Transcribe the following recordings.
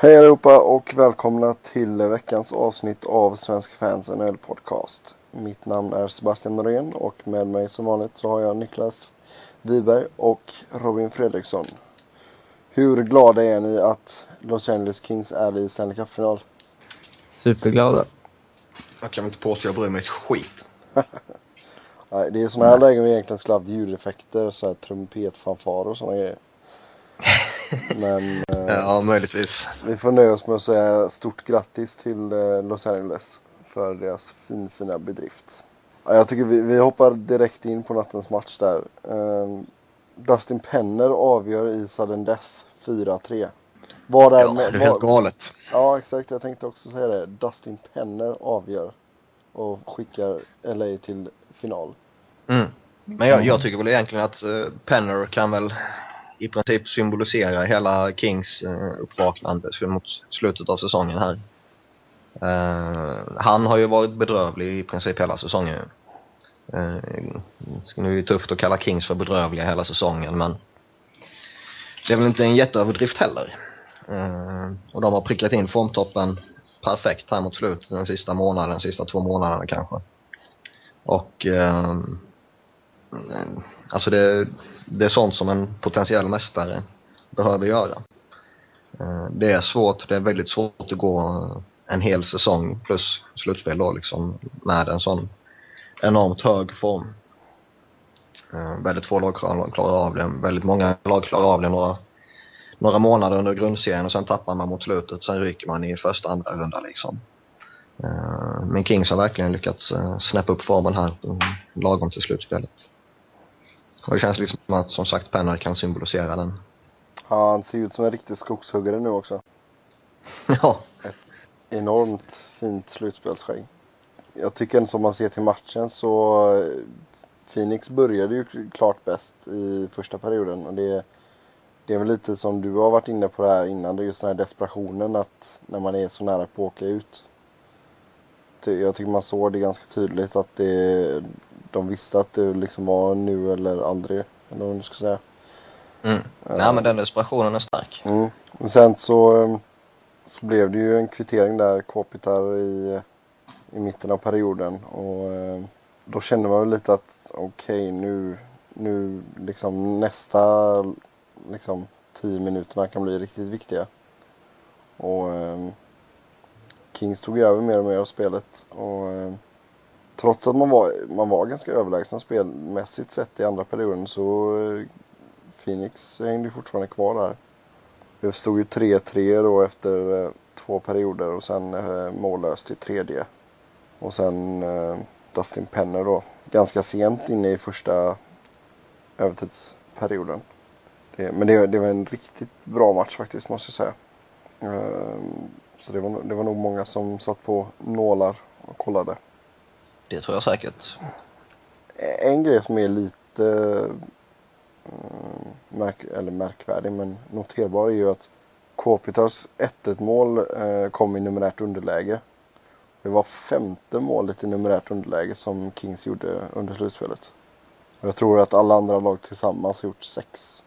Hej allihopa och välkomna till veckans avsnitt av Svenska fans NHL podcast. Mitt namn är Sebastian Norén och med mig som vanligt så har jag Niklas Wiberg och Robin Fredriksson. Hur glada är ni att Los Angeles Kings är i Stanley Cup-final? Superglada. Jag kan inte påstå att jag bryr mig ett skit. Nej, det är sådana här lägen vi egentligen skulle haft ljudeffekter, så här trumpetfanfarer och sådana grejer. Men eh, Ja, möjligtvis. vi får nöja oss med att säga stort grattis till eh, Los Angeles för deras fin, fina bedrift. Ja, jag tycker vi, vi hoppar direkt in på nattens match där. Eh, Dustin Penner avgör i sudden death 4-3. Vad är Ja, det är helt galet. Ja, exakt. Jag tänkte också säga det. Dustin Penner avgör och skickar LA till final. Mm. Men jag, jag tycker väl egentligen att uh, Penner kan väl i princip symbolisera hela Kings eh, uppvaknande mot slutet av säsongen här. Eh, han har ju varit bedrövlig i princip hela säsongen. Uh, det är ju tufft att kalla Kings för bedrövliga hela säsongen men det är väl inte en jätteöverdrift heller. Och de har prickat in formtoppen perfekt här mot slutet den sista månaden, de sista två månaderna kanske. Och alltså det, det är sånt som en potentiell mästare behöver göra. Eh, det är svårt, det är väldigt svårt att gå en hel säsong plus slutspel då liksom med en sån enormt hög form. Eh, väldigt få lag klarar, av det, väldigt många lag klarar av det några några månader under grundserien och sen tappar man mot slutet. Sen ryker man i första, andra runda liksom. Eh, men Kings har verkligen lyckats snäppa upp formen här lagom till slutspelet. Och det känns liksom att som sagt Penner kan symbolisera den. Ja, han ser ut som en riktig skogshuggare nu också. ja, Enormt fint slutspelsskägg. Jag tycker som man ser till matchen så eh, Phoenix började ju klart bäst i första perioden och det det är väl lite som du har varit inne på det här innan, det är just den här desperationen att när man är så nära på att åka ut. Jag tycker man såg det ganska tydligt att det, de visste att det liksom var nu eller aldrig, eller vad man ska säga. mm. Nej men den desperationen är stark. Mm. Men sen så, eh, så blev det ju en kvittering där, Kopitar i, i mitten av perioden. Och eh, då kände man väl lite att okej nu, nu liksom nästa liksom tio minuterna kan bli riktigt viktiga. Och eh, Kings tog över mer och mer av spelet. Och trots att man var, man var ganska överlägsna spelmässigt sett i andra perioden så eh, Phoenix hängde fortfarande kvar där. Det stod ju 3-3 då efter eh, två perioder och sen eh, mållöst i tredje. Och sen Dustin Penner då ganska sent inne i första övertidsperioden. Det, men det, det var en riktigt bra match faktiskt måste jag säga. Ehm, så det var, det var nog många som satt på nålar och kollade. Det tror jag säkert. En grej som är lite mm, märk, eller märkvärdig men noterbar är ju att Kopitars 1-1 mål eh, kom i numerärt underläge. Det var femte målet i numerärt underläge som Kings gjorde under slutspelet. Jag tror att alla andra lag tillsammans har gjort sex.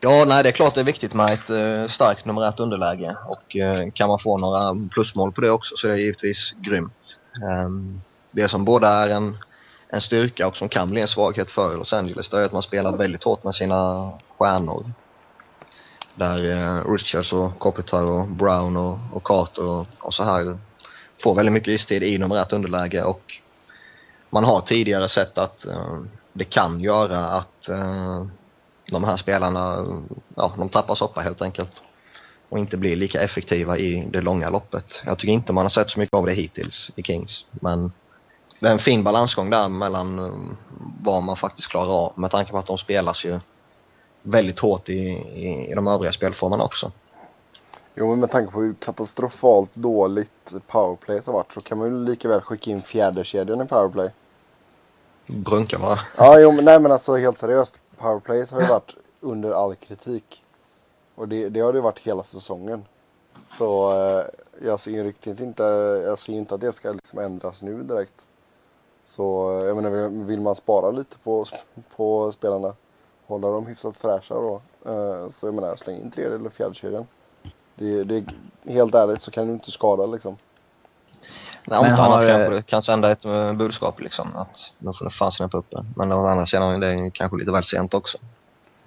Ja, nej det är klart det är viktigt med ett eh, starkt numerärt underläge och eh, kan man få några plusmål på det också så är det givetvis grymt. Um, det som både är en, en styrka och som kan bli en svaghet för Los Angeles det är att man spelar väldigt hårt med sina stjärnor. Där eh, Richards och Kopitar och Brown och, och Carter och, och så här får väldigt mycket istid i numerärt underläge och man har tidigare sett att eh, det kan göra att eh, de här spelarna, ja, de tappar soppa helt enkelt. Och inte blir lika effektiva i det långa loppet. Jag tycker inte man har sett så mycket av det hittills i Kings. Men det är en fin balansgång där mellan eh, vad man faktiskt klarar av med tanke på att de spelas ju väldigt hårt i, i, i de övriga spelformerna också. Jo men med tanke på hur katastrofalt dåligt powerplayet har varit så kan man ju lika väl skicka in fjärdekedjan i powerplay. Brunka va? Ja, jo, men, nej men alltså helt seriöst. Powerplayet har ju varit under all kritik. Och det, det har det varit hela säsongen. Så eh, jag ser riktigt inte, jag ser inte att det ska liksom ändras nu direkt. Så eh, jag menar, vill- man spara lite på, på spelarna, hålla dem hyfsat fräscha då. Eh, så jag menar, släng in tredje eller fjärdekedjan. Det Det, det, helt ärligt så kan du inte skada liksom. Nej, om inte har, annat eh, kanske kan sända ett uh, budskap liksom att nu får fan släppa upp det. Men å andra sidan är det kanske lite väl sent också.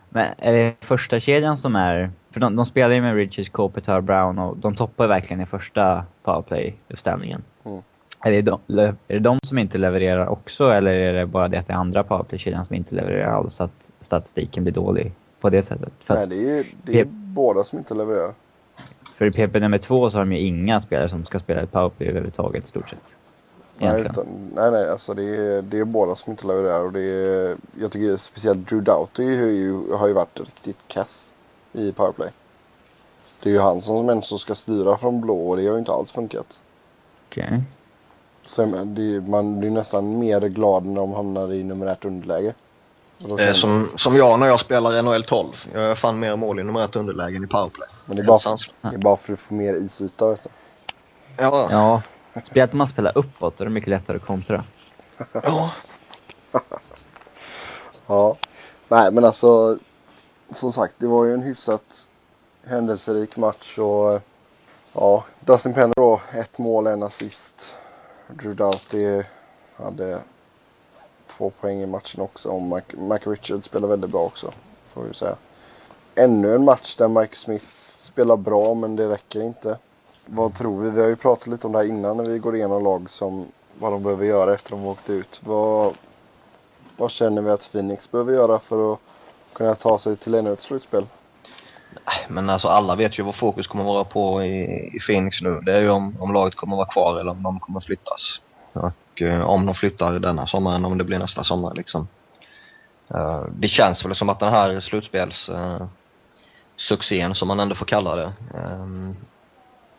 Men är det första kedjan som är... För de, de spelar ju med Richards, Kopitar, Brown och de toppar verkligen i första powerplay-uppställningen. Mm. Är, det de, är det de som inte levererar också eller är det bara det att det är andra powerplay-kedjan som inte levererar alls så att statistiken blir dålig på det sättet? För, Nej, det är ju det är båda som inte levererar. för i PP nummer två så har de ju inga spelare som ska spela ett powerplay överhuvudtaget i stort sett. Nej, utan, nej, nej, alltså det är, det är båda som inte levererar och det är, jag tycker speciellt Drew Doughty har ju, har ju varit riktigt kass i powerplay. Det är ju han som ändå ska styra från blå och det har ju inte alls funkat. Okej. Så menar, det, man blir nästan mer glad när de hamnar i numerärt underläge. Känner- som, som jag när jag spelar NHL 12. Jag gör fan mer mål i numerärt underläge än i powerplay. men det är, bara för, det är bara för att få mer isyta vet du. Ja, Ja, speciellt om man spelar uppåt då är det mycket lättare att kontra. ja. Ja. Nej men alltså. Som sagt det var ju en hyfsat händelserik match och ja. Dustin Penner då. Ett mål, en assist. Drew Doughty hade två poäng i matchen också. Och Mike, Mike Richards spelar väldigt bra också. Får vi säga. Ännu en match där Mike Smith spelar bra men det räcker inte. Vad tror vi? Vi har ju pratat lite om det här innan när vi går igenom lag som vad de behöver göra efter att de åkte ut. Vad, vad känner vi att Phoenix behöver göra för att kunna ta sig till ännu ett slutspel? Men alltså alla vet ju vad fokus kommer vara på i, i Phoenix nu. Det är ju om, om laget kommer vara kvar eller om de kommer flyttas. Och eh, om de flyttar denna sommaren, om det blir nästa sommar liksom. Eh, det känns väl som att den här slutspels eh, succén, som man ändå får kalla det, eh,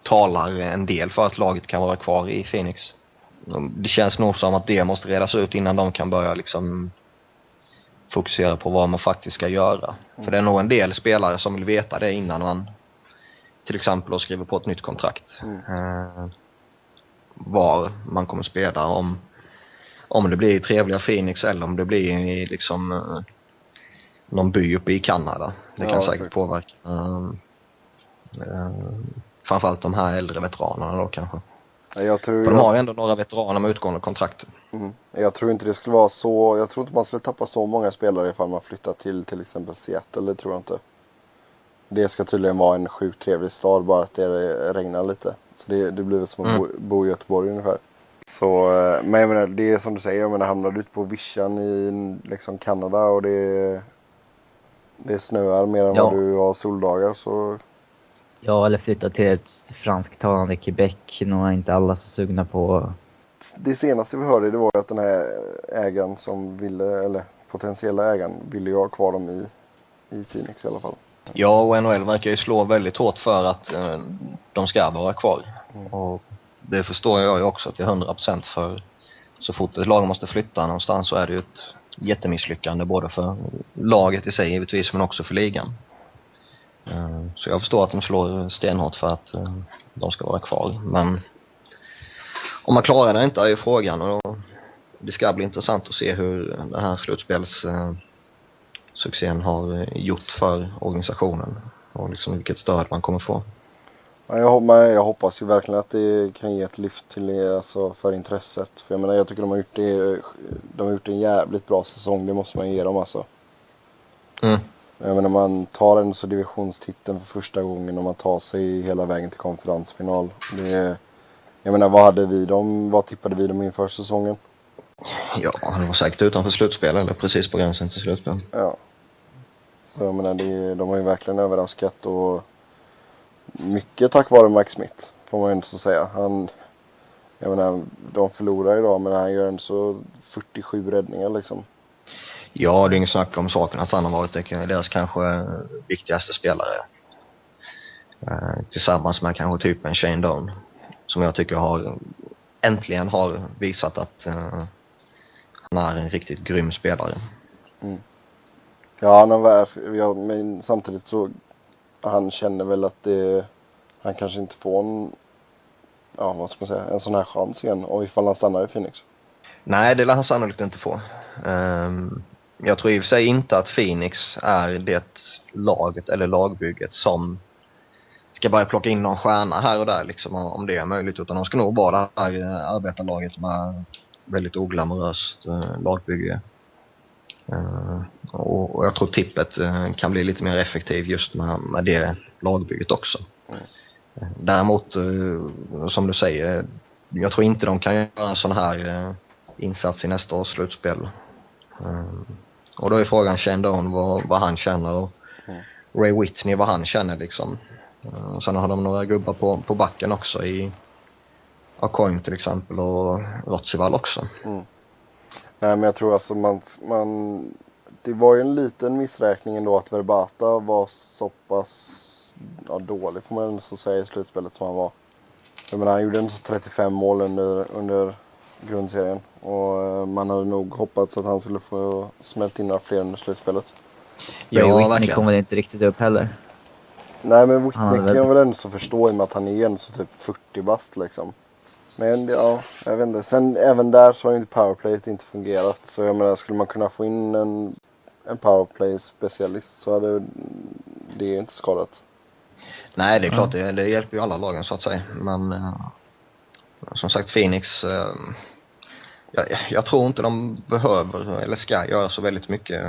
talar en del för att laget kan vara kvar i Phoenix. Det känns nog som att det måste redas ut innan de kan börja liksom fokusera på vad man faktiskt ska göra. För det är nog en del spelare som vill veta det innan man till exempel skriver på ett nytt kontrakt. Mm. Eh, var man kommer spela, om, om det blir i trevliga Phoenix eller om det blir i liksom eh, någon by uppe i Kanada. Det Ja, kan säkert exakt. påverka. Eh, eh, framförallt de här äldre veteranerna då kanske. Jag tror, de har ju ändå några veteraner med utgående kontrakt. mm, jag tror inte det skulle vara så. Jag tror inte man skulle tappa så många spelare ifall man flyttar till till exempel Seattle. Det tror jag inte. Det ska tydligen vara en sjukt trevlig stad bara att det regnar lite. Så det, det blir som att Mm. bo, bo i Göteborg ungefär. Så, eh, men jag menar, det är som du säger, jag menar, hamnar du ute på vischan i liksom Kanada och det, det snöar mer än Ja. vad du har soldagar så Ja, eller flytta till ett fransktalande Quebec. Nog är inte alla så sugna på... det senaste vi hörde det var att den här ägaren som ville, eller potentiella ägaren ville ju ha kvar dem i, i Phoenix i alla fall. Ja, och NHL verkar ju slå väldigt hårt för att eh, de ska vara kvar. Mm. Och det förstår jag ju också till 100% för så fort ett lag måste flytta någonstans så är det ju ett jättemisslyckande både för laget i sig givetvis men också för ligan. Eh, Så jag förstår att de slår stenhårt för att eh, de ska vara kvar. Men om man klarar det inte är ju frågan och det ska bli intressant att se hur den här slutspels eh, har gjort för organisationen och liksom vilket stöd man kommer få. Ja, jag, hoppas ju verkligen att det kan ge ett lyft till, alltså, för intresset. För jag menar, jag tycker de har gjort det, de har gjort en jävligt bra säsong, det måste man ge dem alltså. Mm. Jag menar man tar ändå så divisionstiteln för första gången och man tar sig hela vägen till konferensfinal. Det, jag menar vad hade vi dem, vad tippade vi dem inför säsongen? Ja, det var säkert utanför slutspel eller precis på gränsen till slutspel. Ja. Så jag menar det, de har ju verkligen överraskat och mycket tack vare Mike Smith får man ju ändå så säga. Han, jag menar de förlorar idag men han gör en så 47 räddningar liksom. Ja, det är inget snack om saken att han har varit deras kanske viktigaste spelare. Eh, tillsammans med kanske typ en Shane Doan. Som jag tycker har äntligen har visat att eh, han är en riktigt grym spelare. Ja han har ja, men samtidigt så han känner väl att det, han kanske inte får en, ja vad ska man säga, en sån här chans igen och ifall han stannar i Phoenix. Nej, det lär han sannolikt inte få. Ehm, jag tror i och för sig inte att Phoenix är det laget eller lagbygget som ska börja plocka in någon stjärna här och där liksom, om det är möjligt. Utan de ska nog vara det här eh, arbetarlaget med väldigt oglamoröst eh, lagbygge. Uh, och, och, jag tror tippet uh, kan bli lite mer effektiv just med, med det lagbygget också. Mm. Uh, däremot, som du säger, jag tror inte de kan göra en sån här insats i nästa års slutspel. Och då är frågan Shane Doan vad, vad han känner och mm. Ray Whitney vad han känner liksom. Uh, sen har de några gubbar på, på backen också i Akoin till exempel och Rotsival också. Mm. Nej men jag tror alltså man, man... Det var ju en liten missräkning ändå att Verbata var så pass ja, dålig får man nästan säga i slutspelet som han var. Jag menar han gjorde ändå 35 mål under, under grundserien. Och uh, man hade nog hoppats att han skulle få smält in några fler under slutspelet. Ja, Ray Whitney kom väl inte riktigt upp heller. Nej men Whitney kan jag väl ändå så förstå i och med att han är ändå så typ 40 bast liksom. Men ja, jag vet inte. Sen även där så har inte powerplayet inte fungerat. Så jag menar, skulle man kunna få in en, en powerplay-specialist så hade det inte skadat. Nej, det är klart. Det, det hjälper ju alla lagen så att säga. Men uh, som sagt, Phoenix. Uh, jag, jag, tror inte de behöver eller ska göra så väldigt mycket.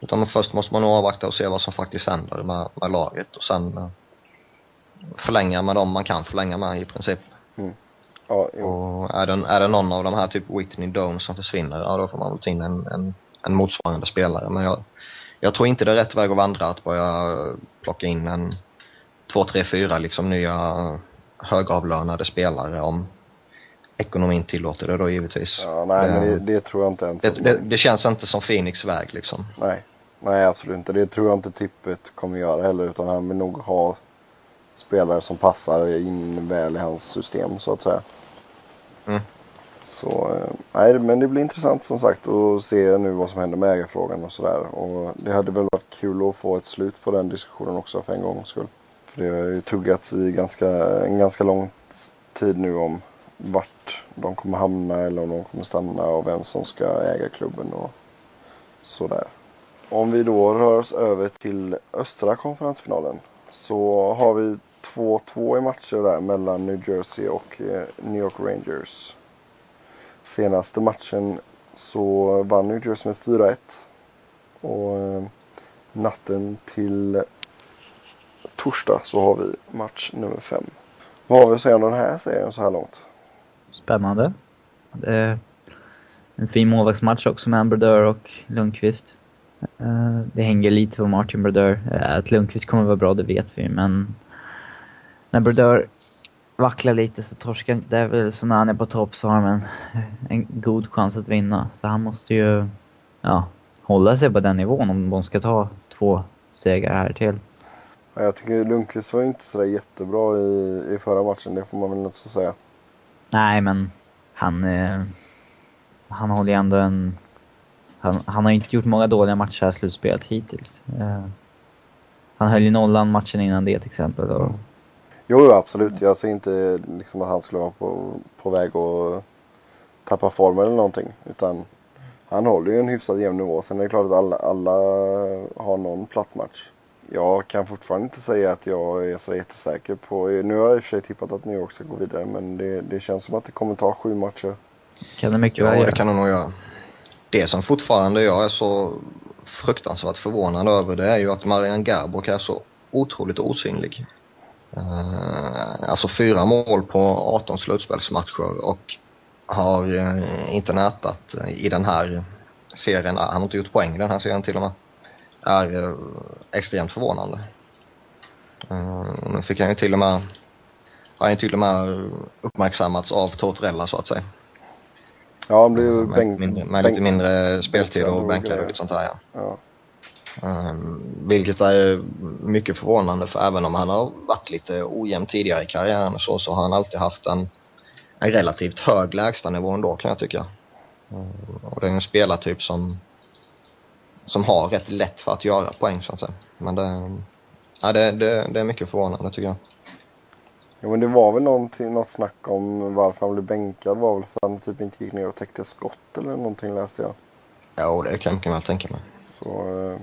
Utan först måste man nog avvakta och se vad som faktiskt händer med, med laget och sen förlänga med dem man kan förlänga med i princip. Mm. Ja, och är det, är det någon av de här typ Whitney Dome som försvinner, ja då får man väl ta in en, en, en motsvarande spelare. Men jag, jag tror inte det är rätt väg att vandra att börja plocka in en två, tre, fyra liksom nya högavlönade spelare om ekonomin tillåter det då givetvis. Ja, nej, det, men det, det, tror jag inte ens. Det, det, det, känns inte som Phoenix väg liksom. Nej, nej absolut inte. Det tror jag inte Tippet kommer göra heller utan han vill nog ha spelare som passar in väl i hans system så att säga. Mm. Så, eh, nej, men det blir intressant som sagt att se nu vad som händer med ägarfrågan och sådär. Och det hade väl varit kul att få ett slut på den diskussionen också för en gångs skull. För det har ju tuggats i ganska, en ganska lång tid nu om vart de kommer hamna eller om de kommer stanna och vem som ska äga klubben och sådär. Om vi då rör oss över till östra konferensfinalen så har vi 2-2 i matcher där mellan New Jersey och eh, New York Rangers. Senaste matchen så vann New Jersey med 4-1. Och eh, natten till torsdag så har vi match nummer 5. Vad har vi att säga om den här serien så här långt? Spännande. Det är en fin målvaktsmatch också med Brodeur och Lundqvist. Eh, det hänger lite på Martin Brodeur. Eh, att Lundqvist kommer vara bra, det vet vi, men när Brodeur vacklar lite så torskar inte väl så när han är på topp så har han en, en god chans att vinna. Så han måste ju, ja, hålla sig på den nivån om de ska ta två segrar här till. Jag tycker Lundqvist var inte sådär jättebra i, i förra matchen, det får man väl inte så säga. Nej, men han, eh, han håller ju ändå en... Han, han har inte gjort många dåliga matcher i slutspelet hittills. Eh, han höll ju nollan matchen innan det till exempel. Och, mm. Jo, absolut. Jag ser inte liksom att han skulle vara på, på väg att tappa formen eller någonting. Utan han håller ju en hyfsat jämn nivå. Sen är det klart att alla, alla har någon platt match. Jag kan fortfarande inte säga att jag är så jättesäker på... Nu har jag i och för sig tippat att New York ska gå vidare men det, det känns som att det kommer ta sju matcher. Kan det mycket ja, väl det kan det nog göra. Det som fortfarande jag är så fruktansvärt förvånad över det är ju att Marian Garbock är så otroligt osynlig. Uh, alltså fyra mål på 18 slutspelsmatcher och har uh, inte nätat i den här serien. Han har inte gjort poäng i den här serien till och med. Är uh, extremt förvånande. Nu fick han ju till och med, har han till och med uppmärksammats av Tortorella så att säga. Ja, han blev bänk... Med, med lite mindre speltid och bänkad och lite sånt här ja. ja. Um, vilket är mycket förvånande för även om han har varit lite ojämn tidigare i karriären så, så har han alltid haft en, en relativt hög lägstanivå ändå kan jag tycka. Um, och det är en spelartyp som, som har rätt lätt för att göra poäng så att säga. Men det, ja, det, det, det är mycket förvånande tycker jag. Ja men det var väl något snack om varför han blev bänkad var väl för att han typ inte gick ner och täckte skott eller någonting läste jag. Ja det kan jag väl tänka mig. Så, eh,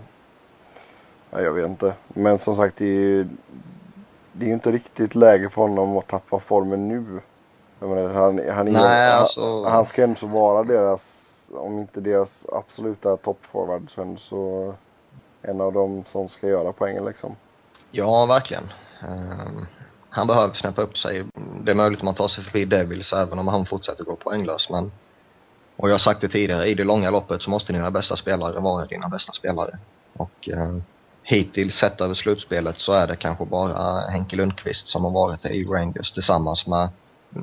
Ja, jag vet inte. Men som sagt, det är, det är ju inte riktigt läge för honom att tappa formen nu. Menar, han, han, är, Nej, alltså... han, han ska ändå vara deras, om inte deras absoluta toppforward så så en av dem som ska göra poängen liksom. Ja, verkligen. Um, han behöver snäppa upp sig. Det är möjligt att man tar sig förbi Devils även om han fortsätter gå poänglös. Men, och jag har sagt det tidigare, i det långa loppet så måste dina bästa spelare vara dina bästa spelare. Och um, hittills sett över slutspelet så är det kanske bara Henke Lundqvist som har varit i Rangers tillsammans med,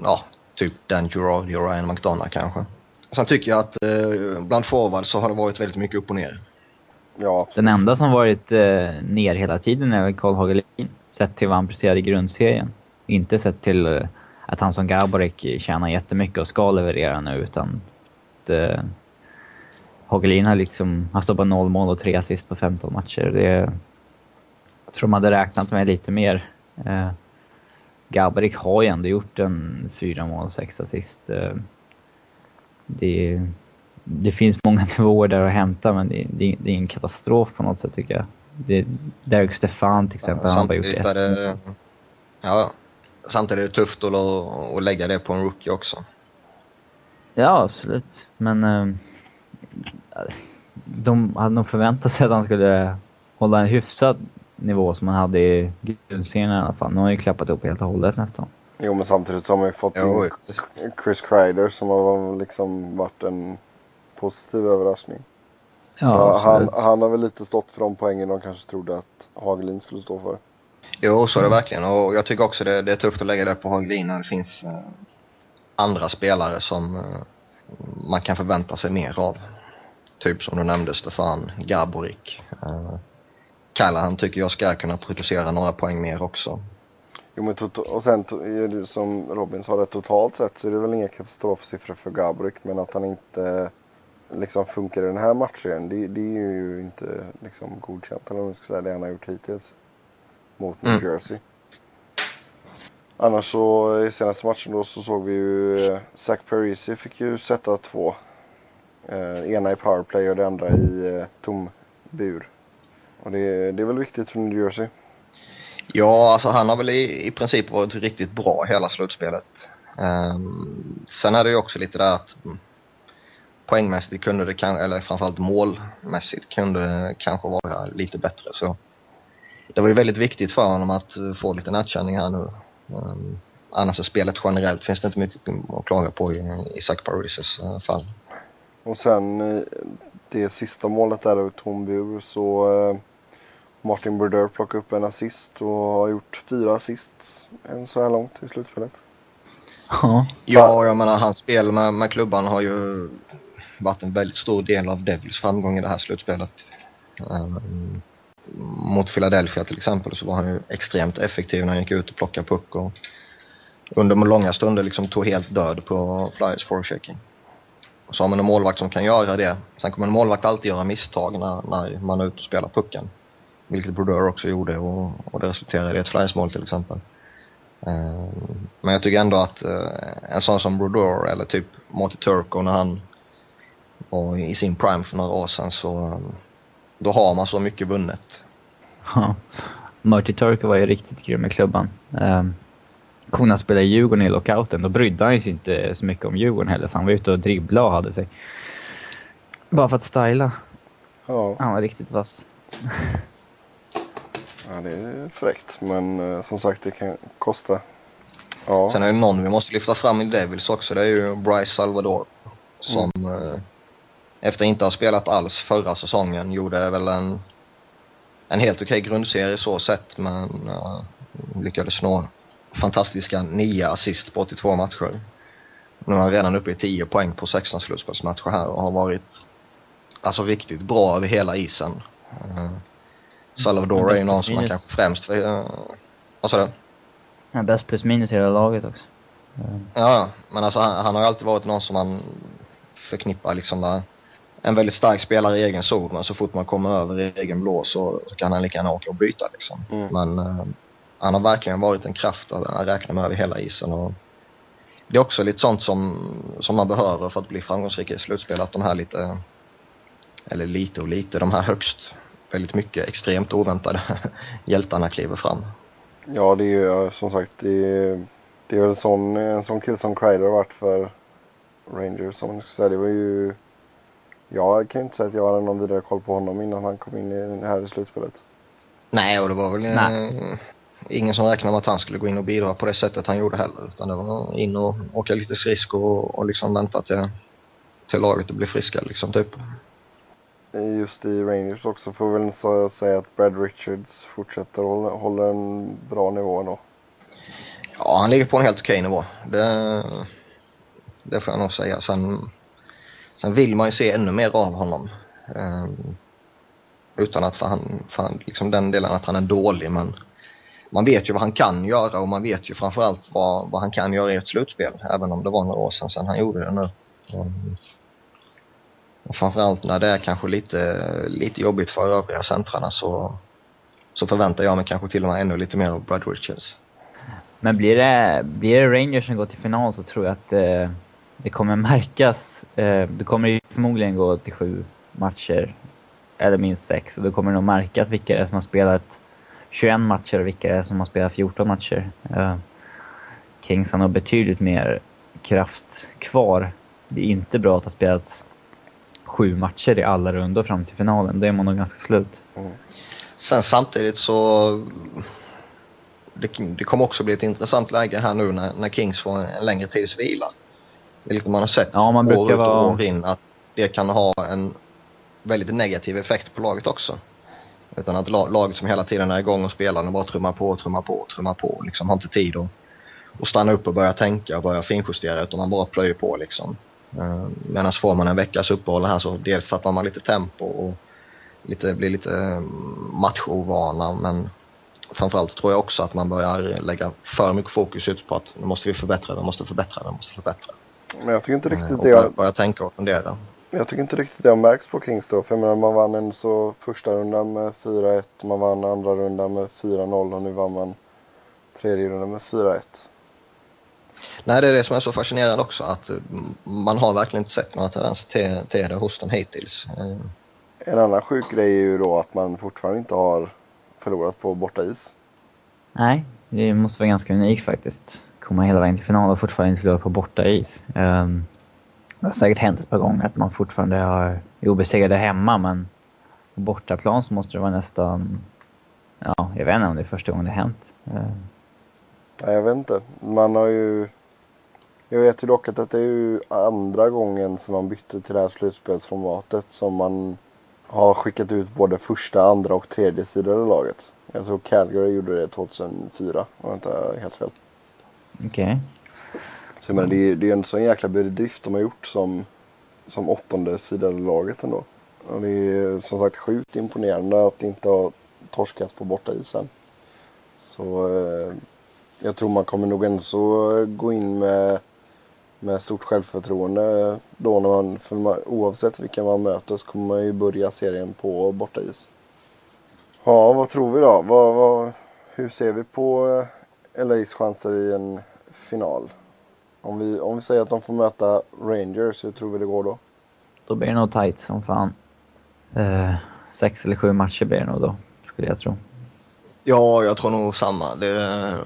ja, typ Dan Girardi och Ryan McDonough kanske. Sen tycker jag att eh, bland forwards så har det varit väldigt mycket upp och ner. Ja, absolut. Den enda som varit eh, ner hela tiden är väl Karl Hagelin. Sett till vad han presterade i grundserien. Inte sett till eh, att han som Gaborik tjänar jättemycket och ska leverera nu, utan att, eh, Hagelin har liksom, han stoppat noll mål och tre assist på 15 matcher. Det, jag tror man hade räknat med lite mer. Eh, Gaborik har ju ändå gjort en fyra mål, sex assist. Eh, det, det finns många nivåer där att hämta, men det, det, det är en katastrof på något sätt tycker jag. Det, Derek Stefan till exempel, Ja, han har bara gjort ett. det, ja, samtidigt är det tufft att, att lägga det på en rookie också. Ja, absolut. Men eh, de hade nog förväntat sig att han skulle hålla en hyfsad nivå som han hade i grundserien i alla fall. Nu har han ju klappat upp helt och hållet nästan. Jo, men samtidigt så har man ju fått Jo, in Chris Kreider som har liksom varit en positiv överraskning. Ja, han, han har väl lite stått för de poängen de kanske trodde att Hagelin skulle stå för. Jo, så är det verkligen. Och jag tycker också det, det är tufft att lägga det på Hagelin när det finns eh, andra spelare som eh, man kan förvänta sig mer av. Typ som du nämnde, Stefan Gaborik. Eh, Callahan tycker jag ska kunna producera några poäng mer också. Jo, men och sen som Robin sa, det, totalt sett så är det väl inga katastrofsiffror för Gabrik. Men att han inte liksom funkar i den här matchen, det, det är ju inte liksom godkänt. Eller vad man ska säga, det han har gjort hittills. Mot New Mm. Jersey. Annars så i senaste matchen då så såg vi ju eh, Zach Parisi fick ju sätta två. Eh, ena i powerplay och det andra i eh, tom bur. Och det, det är väl viktigt för New Jersey. Ja, alltså han har väl i, i princip varit riktigt bra hela slutspelet. Um, sen är det ju också lite där att mm, poängmässigt kunde det, kan, eller framförallt målmässigt kunde det kanske vara lite bättre. Så det var ju väldigt viktigt för honom att eh, få lite nattkänning här nu. Um, annars är spelet generellt finns det inte mycket att klaga på i, Isaac Parises eh, fall. Och sen eh, det sista målet där ur tom så Martin Brodeur plockade upp en assist och har gjort fyra assists än så här långt i slutspelet. Ja. Ja, jag menar hans spel med, med klubban har ju varit en väldigt stor del av Devils framgång i det här slutspelet. Um, mot Philadelphia till exempel så var han ju extremt effektiv när han gick ut och plockade puck och under långa stunder liksom tog helt död på Flyers forechecking. Och så har man en målvakt som kan göra det. Sen kommer en målvakt alltid göra misstag när, när man är ute och spelar pucken. Vilket Brodeur också gjorde och, och det resulterade i ett Flyers-mål till exempel. Eh, Men jag tycker ändå att eh, en sån som Brodeur eller typ Monty Turco när han var i sin prime för några år sedan så eh, då har man så mycket vunnet. Ja. Marty Turco var ju riktigt grym med klubban. Kona spelade i Djurgården i lockouten, då brydde han sig inte så mycket om Djurgården heller, så han var ute och dribblade och hade sig. Bara för att styla. Ja, Han var riktigt vass. Ja det är fräckt men eh, som sagt det kan kosta. Ja, Sen är det någon vi måste lyfta fram i Devils också, det är ju Bryce Salvador. Som eh, efter inte ha spelat alls förra säsongen gjorde väl en, en helt okej grundserie så sett men eh, lyckades nå fantastiska 9 assist på 82 matcher. Nu är han redan uppe i 10 poäng på 16 slutspelsmatcher här och har varit alltså riktigt bra över hela isen. Eh, Salvador är ju någon som man kanske främst... Uh, vad sa du? Han är bäst plus minus i hela laget också. Ja, men alltså han, han har ju alltid varit någon som man förknippar liksom med en väldigt stark spelare i egen zon men så fort man kommer över i egen blå så, så kan han lika gärna åka och byta liksom. Mm. Men eh, han har verkligen varit en kraft att, att räkna med över hela isen och det är också lite sånt som, som man behöver för att bli framgångsrik i slutspel att de här lite, eller lite och lite, de här högst väldigt mycket extremt oväntade hjältarna kliver fram. Ja, det är ju som sagt det är, det är väl en sån, en sån kille som Kreider har varit för Rangers. Som säga. Det var ju... Jag kan ju inte säga att jag hade någon vidare koll på honom innan han kom in i, här i slutspelet. Nej, och det var väl eh, ingen som räknade med att han skulle gå in och bidra på det sättet han gjorde heller. Utan det var in och åka lite skridskor och, och liksom vänta till, till laget blir friska liksom typ. Eh, just i Rangers också får väl så säga att Brad Richards fortsätter hålla, hålla en bra nivå ändå. Ja, han ligger på en helt okej nivå. Det, det får jag nog säga. Sen, sen vill man ju se ännu mer av honom. Um, utan att för, han, för han, liksom den delen att han är dålig men man vet ju vad han kan göra och man vet ju framförallt vad, vad han kan göra i ett slutspel. Även om det var några år sedan, sedan han gjorde det nu. Um, och framförallt när det är kanske lite, lite jobbigt för övriga centrarna så, så förväntar jag mig kanske till och med ännu lite mer av Brad Richards. Men blir det, blir det Rangers som går till final så tror jag att eh, det kommer märkas. Eh, det kommer ju förmodligen gå till sju matcher, eller minst sex. Och då kommer det nog märkas vilka det är som har spelat 21 matcher och vilka det är som har spelat 14 matcher. Eh, Kings har nog betydligt mer kraft kvar. Det är inte bra att ha spelat sju matcher i alla rundor fram till finalen. Då är man nog ganska slut. Mm. Sen samtidigt så det, det kommer också bli ett intressant läge här nu när, när Kings får en längre tids vila. Vilket man har sett ja, man år ut och vara... år in att det kan ha en väldigt negativ effekt på laget också. Utan att laget som hela tiden är igång och spelar och bara trummar på, trummar på, trummar på. Liksom har inte tid att, att stanna upp och börja tänka och börja finjustera utan man bara plöjer på liksom. Uh, Medan får man en veckas uppehåll här så dels tappar man lite tempo och lite, blir lite uh, matchovana men framförallt tror jag också att man börjar lägga för mycket fokus ut på att nu måste vi förbättra, vi måste förbättra, vi måste förbättra. Men jag tycker inte riktigt uh, det... Börja, börja tänka och fundera. Jag tycker inte riktigt det har märkts på Kings då. För jag menar, man vann en så första rundan med 4-1, man vann andra rundan med 4-0 och nu vann man tredje rundan med 4-1. Nej, det är det som är så fascinerande också att man har verkligen inte sett några tendenser till, till det hos dem hittills. En annan sjuk grej är ju då att man fortfarande inte har förlorat på borta is. Nej, det måste vara ganska unikt faktiskt. Komma hela vägen till final och fortfarande inte förlora på borta is. Um, det har säkert hänt ett par gånger att man fortfarande har obesegrade hemma men på bortaplan så måste det vara nästan... Ja, jag vet inte om det är första gången det har hänt. Uh, Nej, jag vet inte. Man har ju... Jag vet ju dock att det är ju andra gången som man bytte till det här slutspelsformatet som man har skickat ut både första, andra och tredje sidan i laget. Jag tror Calgary gjorde det 2004 om jag inte har helt fel. Okej. Okay. Så jag menar, det är, det är en sån jäkla bedrift de har gjort som, som åttonde sidan i laget ändå. Och det är som sagt sjukt imponerande att inte ha torskat på borta isen. Så eh, jag tror man kommer nog ändå gå in med, med stort självförtroende då när man, för man, oavsett vilka man möter så kommer man ju börja serien på bortais. Ja, vad tror vi då? Vad, vad, hur ser vi på eh, LAs chanser i en final? Om vi, om vi säger att de får möta Rangers, hur tror vi det går då? Då blir det nog tight som fan. Eh, sex eller sju matcher blir det nog då, skulle jag tro. Ja, jag tror nog samma. Det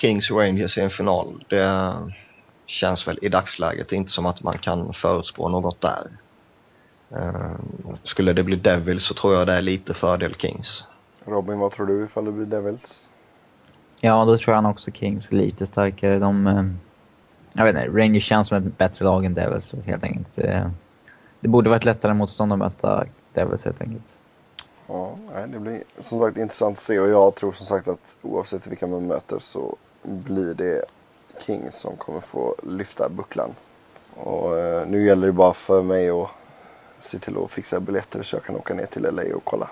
Kings Rangers i en final. Det känns väl i dagsläget inte som att man kan förutspå något där. Uh, skulle det bli Devils så tror jag det är lite fördel Kings. Robin, vad tror du ifall det blir Devils? Ja, då tror jag också Kings är lite starkare. De, uh, jag vet inte, Rangers känns som ett bättre lag än Devils helt enkelt. Uh, det borde varit lättare motstånd att möta Devils helt enkelt. Ja, det blir som sagt intressant att se och jag tror som sagt att oavsett vilka man möter så blir det King som kommer få lyfta bucklan. Och eh, nu gäller det bara för mig att se till att fixa biljetter så jag kan åka ner till LA och kolla.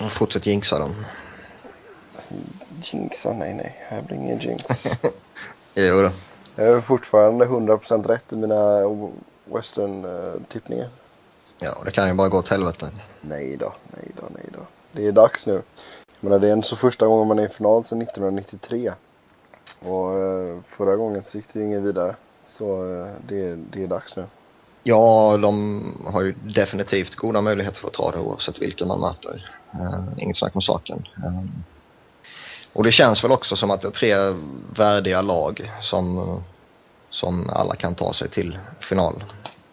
Och fortsätt jinxa dem. Jinxa? Nej, nej. Här blir ingen jinx. jo då. Jag är fortfarande 100% rätt i mina western-tippningar. Ja, det kan ju bara gå åt helvete. Nej då, nej då, nej då. Det är dags nu. Men det är så första gången man är i final sedan 1993. Och eh, förra gången så gick det ju ingen vidare. Så eh, det, det är dags nu. Ja, de har ju definitivt goda möjligheter för att ta det oavsett vilka man möter. Uh, inget snack om saken. Och det känns väl också som att det är tre värdiga lag som, som alla kan ta sig till final.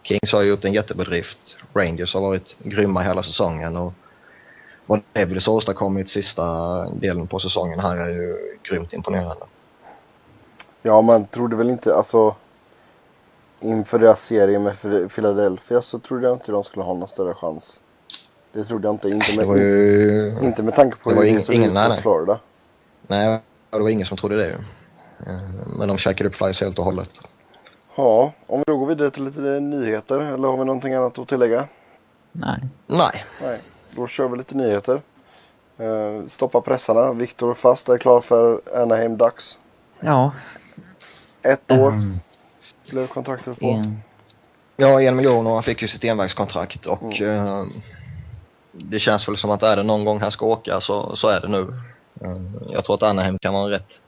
Kings har gjort en jättebedrift. Rangers har varit grymma hela säsongen och vad Devils har åstadkommit sista delen på säsongen här är ju grymt imponerande. Ja, man trodde väl inte, alltså inför deras serie med Philadelphia så trodde jag inte de skulle ha någon större chans. Det trodde jag inte. Inte med, ju... inte med tanke på hur det såg ut mot Florida. Nej, det var ingen som trodde det ju. Eh, men de käkade upp Flyers helt och hållet. Ja, om vi då går vidare till lite nyheter, eller har vi någonting annat att tillägga? Nej. Nej. Nej, då kör vi lite nyheter. Uh, stoppa pressarna. Viktor Fast är klar för Anaheim Ducks. Ja. Ett år um, blev kontraktet på. En. Ja, en miljon och han fick ju sitt envägskontrakt och mm. uh, det känns väl som att är det någon gång han ska åka så, så är det nu. Uh, jag tror att Anaheim kan vara en rätt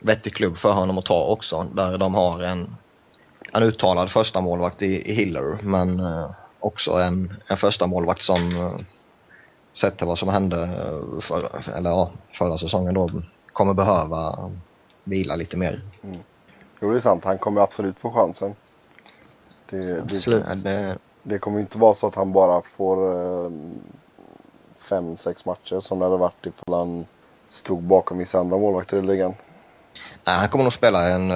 vettig klubb för honom att ta också. Där de har en, en uttalad första målvakt i, i Hiller men uh, också en, en första målvakt som uh, sett till vad som hände för, eller, ja, förra säsongen då kommer behöva vila lite mer. Mm. Jo, det är sant. Han kommer absolut få chansen. Det, absolut. Det, det, det kommer inte vara så att han bara får uh, fem, sex matcher som det hade varit ifall han stod bakom vissa andra målvakter i ligan. Nej, han kommer nog spela en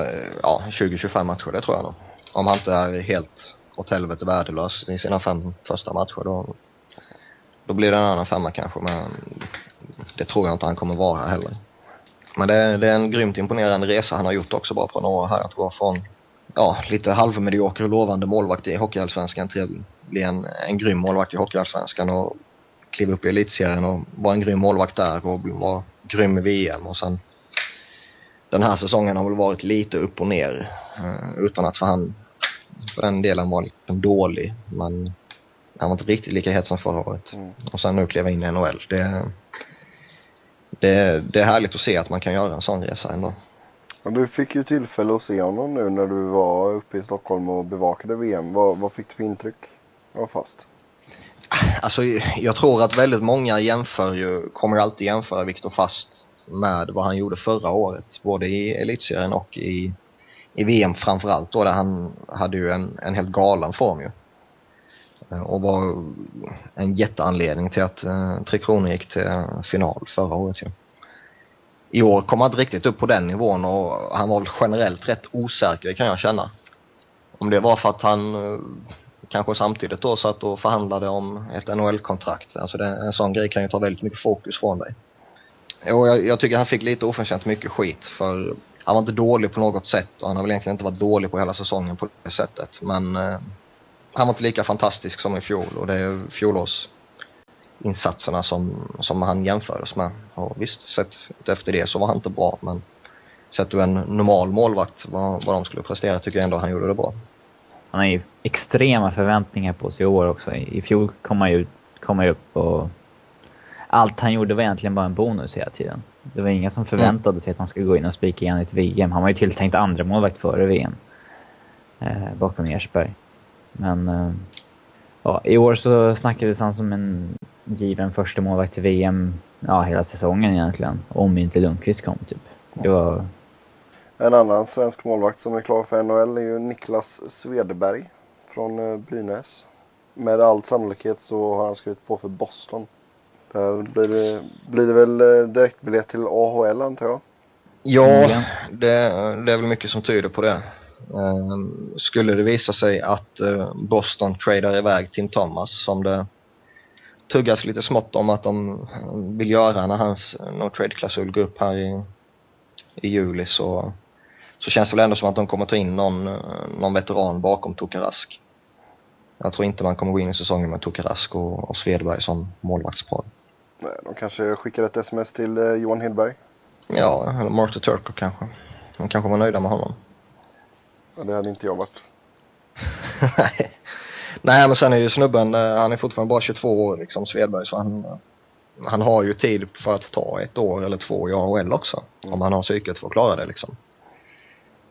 ja, 20-25 matcher, det tror jag nog. Om han inte är helt åt helvete värdelös i sina fem första matcher. Då, då blir det en annan femma kanske, men det tror jag inte han kommer vara heller. Men det, det är en grymt imponerande resa han har gjort också bara på några år här. Att gå från ja, lite halvmedioker och lovande målvakt i Hockeyallsvenskan till att bli en, en grym målvakt i Hockeyallsvenskan och kliva upp i elitserien och vara en grym målvakt där och vara grym i VM och sen den här säsongen har väl varit lite upp och ner eh, utan att för han för den delen var liksom dålig men han var inte riktigt lika het som förra året. Mm. Och sen nu kliva in i NHL. Det, det, det är härligt att se att man kan göra en sån resa ändå. Men du fick ju tillfälle att se honom nu när du var uppe i Stockholm och bevakade VM. Vad, vad fick du för intryck av Fast? Alltså jag tror att väldigt många jämför ju, kommer alltid jämföra Viktor Fast med vad han gjorde förra året. Både i elitserien och i, i VM framförallt då där han hade ju en, en helt galen form ju. Eh, och var en jätteanledning till att eh, Tre Kronor gick till final förra året ju. I år kom han inte riktigt upp på den nivån och han var generellt rätt osäker kan jag känna. Om det var för att han eh, kanske samtidigt då satt och förhandlade om ett NHL-kontrakt. Alltså det, en sån grej kan ju ta väldigt mycket fokus från dig. Och jag, jag tycker han fick lite oförtjänt mycket skit för han var inte dålig på något sätt och han har väl egentligen inte varit dålig på hela säsongen på det sättet. Men eh, han var inte lika fantastisk som i fjol och det är fjolårsinsatserna som, som han jämfördes med. Och visst, sett efter det så var han inte bra men sett du en normal målvakt vad, vad de skulle prestera tycker jag ändå han gjorde det bra. Han har ju extrema förväntningar på sig i år också. I fjol kom han ju, kom han upp och allt han gjorde var egentligen bara en bonus hela tiden. Det var inga som förväntade sig att han skulle gå in och spika igen i ett VM. Han var ju tilltänkt andra målvakt före VM. Eh, bakom Ersberg. Men eh, ja, i år så snackades han som en given första målvakt till VM ja, hela säsongen egentligen. Om inte Lundqvist kom typ. Det var... En annan svensk målvakt som är klar för NHL är ju Niklas Svedberg från eh, Brynäs. Med all sannolikhet så har han skrivit på för Boston. Där blir det, blir det väl eh, direktbiljett till AHL antar jag? Ja, det, det är väl mycket som tyder på det. Um, skulle det visa sig att uh, Boston tradar iväg Tim Thomas som det tuggas lite smått om att de vill göra när hans no trade-klausul går upp här i, i juli så, så känns det väl ändå som att de kommer ta in någon, någon veteran bakom Tokarask. Jag tror inte man kommer gå in i säsongen med Tokarask och, och Svedberg som målvaktspar. Nej, de kanske skickar ett sms till eh, Johan Hillberg. Ja, eller Marty Turco kanske. De kanske var nöjda med honom. Ja, det hade inte jag varit. Nej. men sen är ju snubben, eh, han är fortfarande bara 22 år liksom, Svedberg, så han, han har ju tid för att ta ett år eller två i AHL också. Mm. Om han har psyket för att klara det liksom.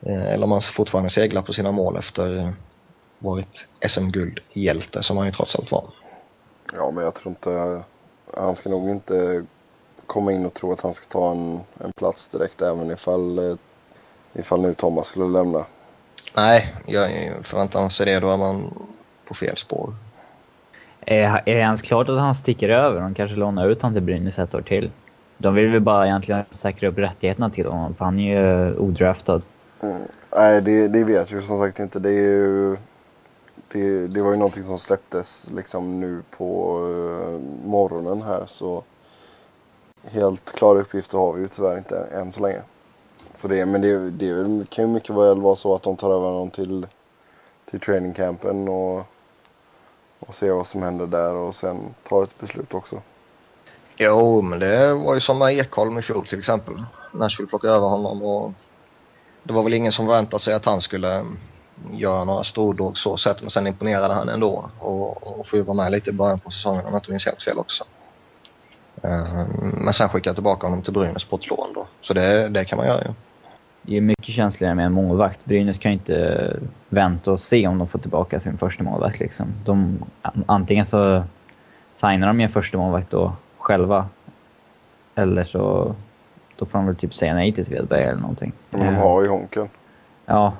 Eh, eller om han fortfarande seglar på sina mål efter varit SM-guldhjälte som han ju trots allt var. Ja, men jag tror inte han ska nog inte komma in och tro att han ska ta en, en plats direkt även ifall, eh, ifall nu Thomas skulle lämna. Nej, jag förväntar sig det. Då är man på fel spår. Är, är det ens klart att han sticker över? De kanske lånar ut honom till Brynäs ett år till. De vill väl bara egentligen säkra upp rättigheterna till honom, för han är ju odraftad. Mm. Nej, det, det vet jag som sagt inte. Det, är ju, det, det var ju någonting som släpptes liksom nu på uh, morgonen här. Så helt klara uppgifter har vi ju tyvärr inte än så länge. Så det, men det, det kan ju mycket väl vara så att de tar över honom till, till trainingcampen och, och ser vad som händer där och sen tar ett beslut också. Jo, men det var ju som med Ekholm i fjol till exempel. Nashville plockade över honom och det var väl ingen som väntade sig att han skulle göra några stordåd så sett men sen imponerade han ändå och, och får ju vara med lite i början på säsongen om jag inte minns helt fel också. Uh, men sen skickade jag tillbaka honom till Brynäs på ett lån då. Så det, det kan man göra ju. Det är mycket känsligare med en målvakt. Brynäs kan ju inte vänta och se om de får tillbaka sin första målvakt liksom. De, antingen så signar de ju en första målvakt då själva. Eller så då får de väl typ säga nej till Svedberg eller någonting. Men de har ju Honken. Ja.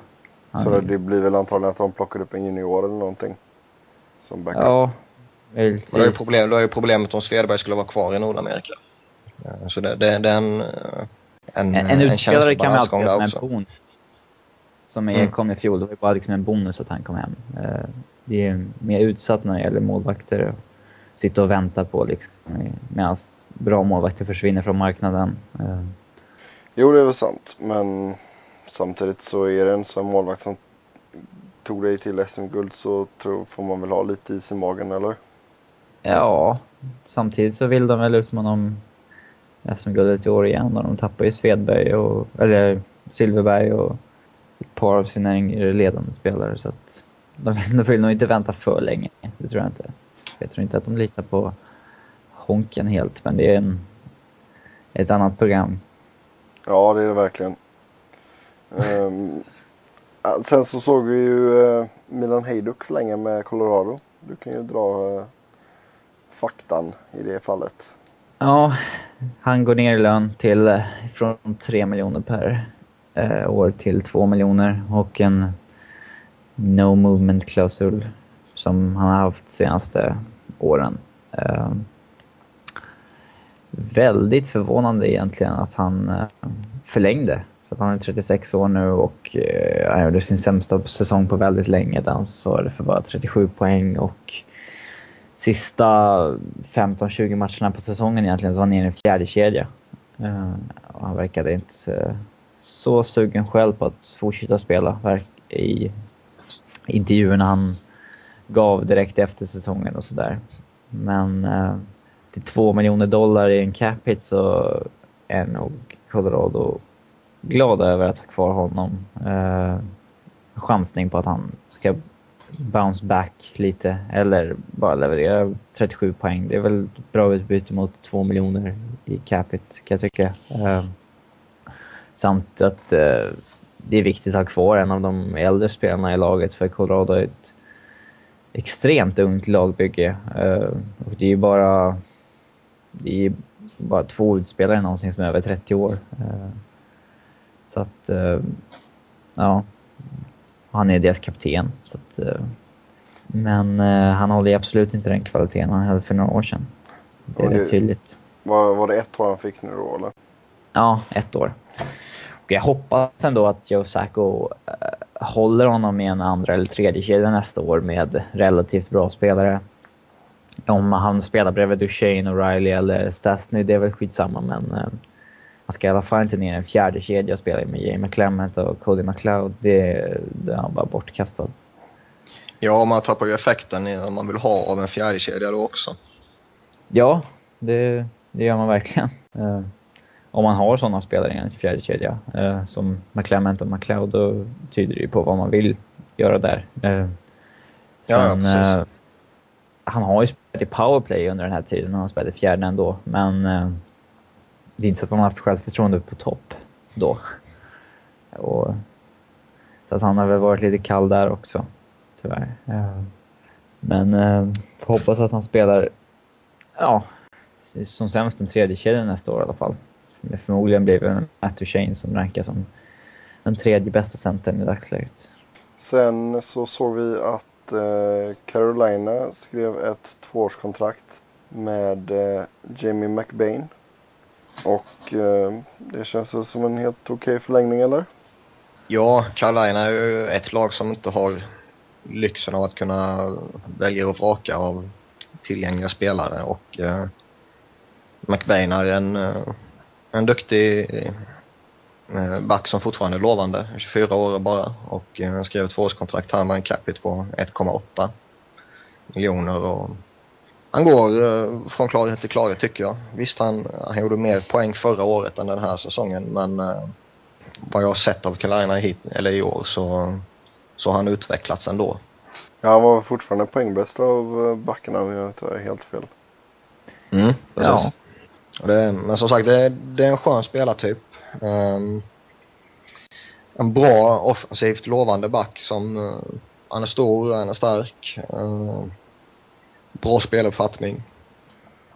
Så det blir väl antagligen att de plockar upp en junior eller någonting. Som backup. Ja. Möjligtvis. Då är, problem, då är problemet om Svedberg skulle vara kvar i Nordamerika. Så det, det, det är en... En, en, en utspelare kan man alltid se som en bonus. Som mm. kom i fjol, det var ju bara liksom en bonus att han kom hem. Eh, det är mer utsatt när det gäller målvakter. Sitta och vänta på liksom, medan bra målvakter försvinner från marknaden. Eh. Jo, det är väl sant. Men samtidigt så är det en sån målvakt som tog dig till SM-guld så tror, får man väl ha lite is i magen, eller? Ja, samtidigt så vill de väl utmana om SM-guldet i år igen och de tappar ju Svedberg och, eller Silverberg och ett par av sina yngre ledande spelare så att de, de vill nog inte vänta för länge. Det tror jag inte. Jag tror inte att de litar på Honken helt, men det är en, ett annat program. Ja, det är det verkligen um, sen så såg vi ju uh, Milan Hayduk förlänga med Colorado. Du kan ju dra uh, faktan i det fallet. Ja, han går ner i lön till eh, från 3 miljoner per år till 2 miljoner och en no movement-klausul som han har haft de senaste åren. Ehm, väldigt förvånande egentligen att han förlängde. För han är 36 år nu och eh, han gjorde sin sämsta säsong på väldigt länge där han svarade för bara 37 poäng och sista 15-20 matcherna på säsongen egentligen så var han nere i en fjärde kedja. Eh, och han verkade inte så sugen själv på att fortsätta spela i intervjuerna han gav direkt efter säsongen och sådär. Men eh, till två miljoner dollar i en cap hit så är nog Colorado glada över att ha kvar honom. Eh, chansning på att han ska bounce back lite eller bara leverera 37 poäng. Det är väl ett bra utbyte mot 2 miljoner i capita kan jag tycka. Eh, samt att eh, det är viktigt att ha kvar en av de äldre spelarna i laget för Colorado är ett extremt ungt lagbygge. Eh, och det är ju bara, det är bara två utspelare någonting som är över 30 år. Eh, så att, ja han är deras kapten. Så att, eh, men uh, han håller absolut inte den kvaliteten han hade för några år sedan. Det är rätt tydligt. Var, var det ett år han fick nu då eller? Ja, ett år. Och jag hoppas ändå att Joe Sacco uh, håller honom i en andra eller tredje kedja nästa år med relativt bra spelare. Om han spelar bredvid Duchene, O'Reilly eller Stastny, det är väl skitsamma men uh, han ska i alla fall inte ner en fjärde kedja och spela med Jamie Clement och Cody McLeod. Det, det är han bara bortkastad. Ja, man tappar ju effekten om man vill ha av en fjärde kedja då också. Ja, det, det gör man verkligen. Uh, om man har sådana spelare i en fjärde kedja uh, som McClement och McLeod, då tyder det ju på vad man vill göra där. Uh, sen, ja, han har ju spelat i powerplay under den här tiden, han spelade fjärde ändå, men det är inte så att han har haft självförtroende på topp då. Och, så att han har väl varit lite kall där också, tyvärr. Eh, men eh, får hoppas att han spelar ja, som sämst en tredje kedja nästa år i alla fall. Förmodligen blir det Matt Duchene som rankas som den tredje bästa centern i dagsläget. Sen så såg vi att eh, Carolina skrev ett tvåårskontrakt med eh, Jamie McBain. Och eh, det känns som en helt okej okay förlängning eller? Ja, Carolina är ju ett lag som inte har lyxen av att kunna välja och vraka av tillgängliga spelare. Och eh, McBain är en, eh, en duktig eh, back som fortfarande är lovande, 24 år bara. Och eh, skrev ett tvåårskontrakt här med en capita på 1,8 miljoner och han går eh, från klarhet till klarhet tycker jag. Visst han, han gjorde mer poäng förra året än den här säsongen men eh, vad jag har sett av Carolina hit, eller i år så, så har han utvecklats ändå. Ja, han var fortfarande poängbäst av eh, backarna om jag inte helt fel. Mm, ja. Det, men som sagt, det, det är en skön spelartyp. Um, en bra offensivt lovande back som uh, han är stor, han är stark. Uh, bra speluppfattning.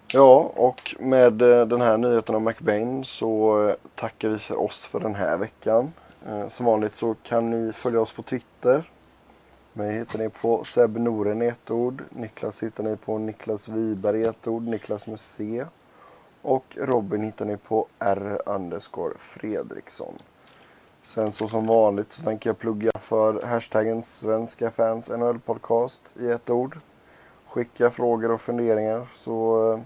Ja, och med eh, den här nyheten om McBain så eh, tackar vi för oss för den här veckan. Eh, som vanligt så kan ni följa oss på Twitter. Mig hittar ni på Seb Noren i ett ord. Niklas hittar ni på Niklas Wiberg i ett ord. Niklas med C. Och Robin hittar ni på R-underscore Fredriksson. Sen så som vanligt så tänker jag plugga för hashtaggen Svenska fans NHL podcast i ett ord. Skicka frågor och funderingar så eh,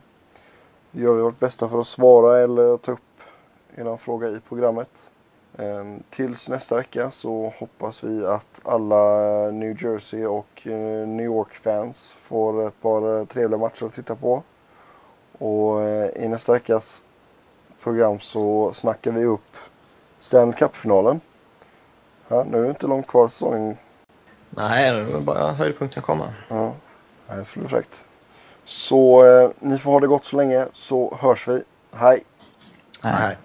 gör vi vårt bästa för att svara eller ta upp er fråga i programmet. Ehm, tills nästa vecka så hoppas vi att alla New Jersey och eh, New York-fans får ett par eh, trevliga matcher att titta på. Och i nästa veckas program så snackar vi upp Stanley Cup-finalen. Ja, nu är det inte långt kvar säsongen. Nej, nu är bara höjdpunkten komma. Ja, det skulle fräckt. Så eh, ni får ha det gott så länge så hörs vi. Hej! Hej. Hej.